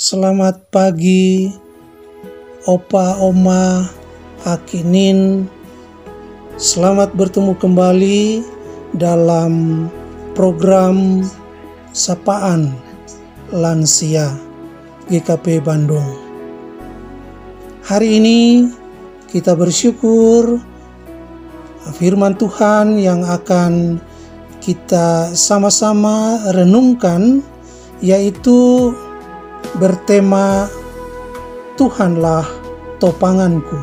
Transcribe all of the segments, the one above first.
Selamat pagi, Opa, Oma, Akinin. Selamat bertemu kembali dalam program Sapaan Lansia GKP Bandung. Hari ini kita bersyukur firman Tuhan yang akan kita sama-sama renungkan yaitu bertema Tuhanlah topanganku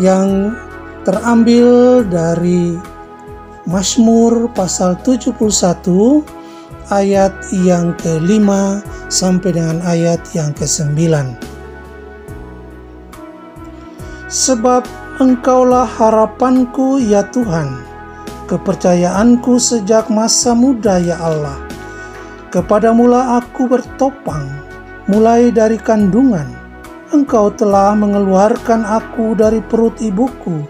yang terambil dari Mazmur pasal 71 ayat yang kelima sampai dengan ayat yang kesembilan. Sebab Engkaulah harapanku ya Tuhan, kepercayaanku sejak masa muda ya Allah. Kepadamulah aku bertopang, mulai dari kandungan. Engkau telah mengeluarkan aku dari perut ibuku.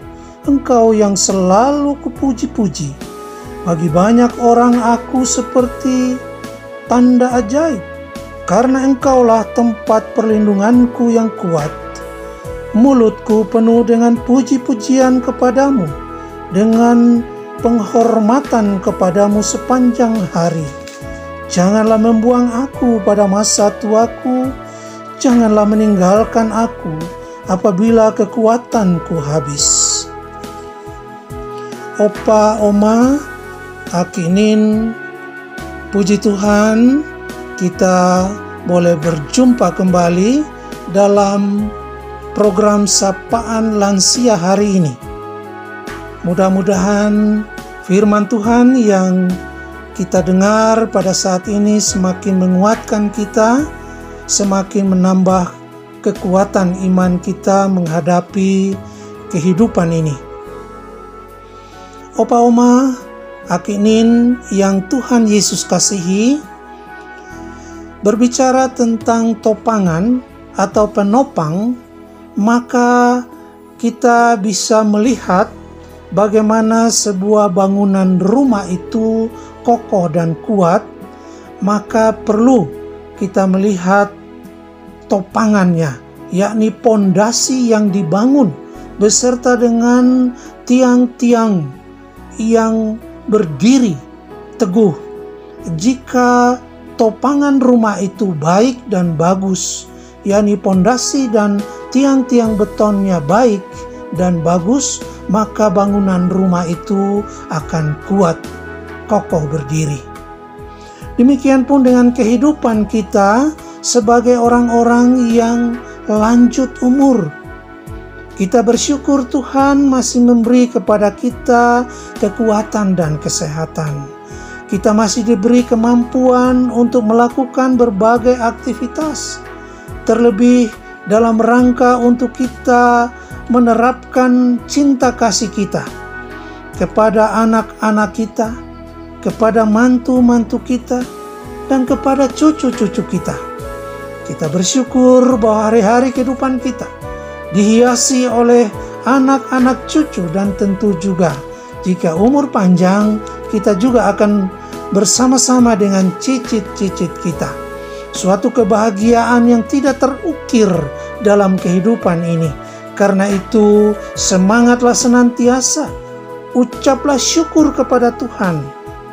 Engkau yang selalu kupuji-puji. Bagi banyak orang aku seperti tanda ajaib, karena engkaulah tempat perlindunganku yang kuat mulutku penuh dengan puji-pujian kepadamu, dengan penghormatan kepadamu sepanjang hari. Janganlah membuang aku pada masa tuaku, janganlah meninggalkan aku apabila kekuatanku habis. Opa, Oma, Akinin, puji Tuhan, kita boleh berjumpa kembali dalam program Sapaan Lansia hari ini. Mudah-mudahan firman Tuhan yang kita dengar pada saat ini semakin menguatkan kita, semakin menambah kekuatan iman kita menghadapi kehidupan ini. Opa Oma, Akinin yang Tuhan Yesus kasihi, berbicara tentang topangan atau penopang maka kita bisa melihat bagaimana sebuah bangunan rumah itu kokoh dan kuat, maka perlu kita melihat topangannya, yakni pondasi yang dibangun beserta dengan tiang-tiang yang berdiri teguh. Jika topangan rumah itu baik dan bagus, yakni pondasi dan tiang-tiang betonnya baik dan bagus, maka bangunan rumah itu akan kuat, kokoh berdiri. Demikian pun dengan kehidupan kita sebagai orang-orang yang lanjut umur. Kita bersyukur Tuhan masih memberi kepada kita kekuatan dan kesehatan. Kita masih diberi kemampuan untuk melakukan berbagai aktivitas, terlebih dalam rangka untuk kita menerapkan cinta kasih kita kepada anak-anak kita, kepada mantu-mantu kita, dan kepada cucu-cucu kita. Kita bersyukur bahwa hari-hari kehidupan kita dihiasi oleh anak-anak cucu dan tentu juga jika umur panjang kita juga akan bersama-sama dengan cicit-cicit kita suatu kebahagiaan yang tidak terukir dalam kehidupan ini. Karena itu, semangatlah senantiasa, ucaplah syukur kepada Tuhan,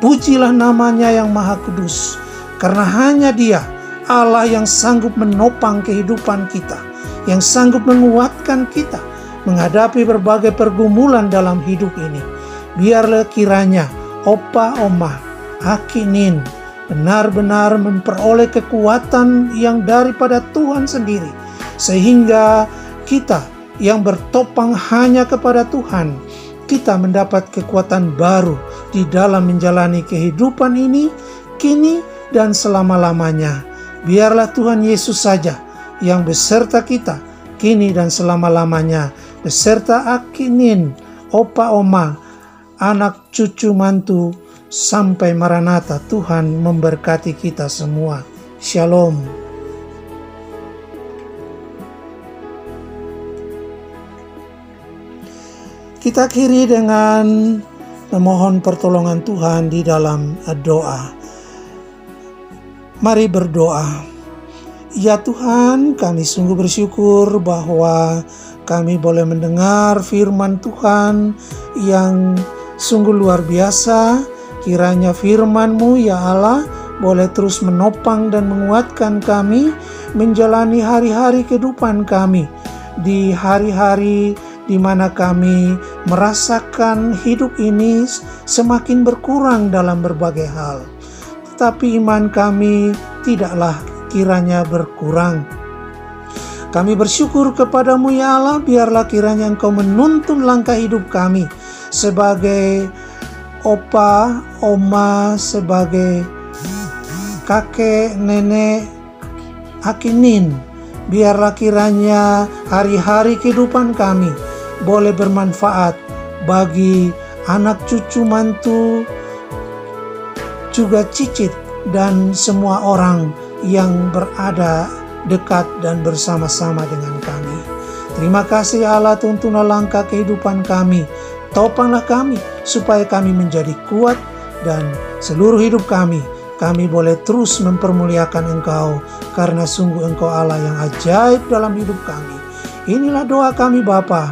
pujilah namanya yang Maha Kudus, karena hanya Dia, Allah yang sanggup menopang kehidupan kita, yang sanggup menguatkan kita menghadapi berbagai pergumulan dalam hidup ini. Biarlah kiranya Opa Oma, Akinin, benar-benar memperoleh kekuatan yang daripada Tuhan sendiri, sehingga kita yang bertopang hanya kepada Tuhan, kita mendapat kekuatan baru di dalam menjalani kehidupan ini, kini dan selama-lamanya. Biarlah Tuhan Yesus saja yang beserta kita, kini dan selama-lamanya, beserta Akinin, Opa Oma, anak cucu mantu, Sampai Maranatha Tuhan memberkati kita semua. Shalom. Kita akhiri dengan memohon pertolongan Tuhan di dalam doa. Mari berdoa. Ya Tuhan, kami sungguh bersyukur bahwa kami boleh mendengar firman Tuhan yang sungguh luar biasa. Kiranya firman-Mu ya Allah boleh terus menopang dan menguatkan kami menjalani hari-hari kehidupan kami di hari-hari di mana kami merasakan hidup ini semakin berkurang dalam berbagai hal. Tetapi iman kami tidaklah kiranya berkurang. Kami bersyukur kepadamu ya Allah, biarlah kiranya engkau menuntun langkah hidup kami sebagai opa, oma, sebagai kakek, nenek, akinin. Biarlah kiranya hari-hari kehidupan kami boleh bermanfaat bagi anak cucu mantu, juga cicit dan semua orang yang berada dekat dan bersama-sama dengan kami. Terima kasih Allah tuntunlah langkah kehidupan kami. Topanglah kami supaya kami menjadi kuat dan seluruh hidup kami kami boleh terus mempermuliakan Engkau karena sungguh Engkau Allah yang ajaib dalam hidup kami. Inilah doa kami Bapa.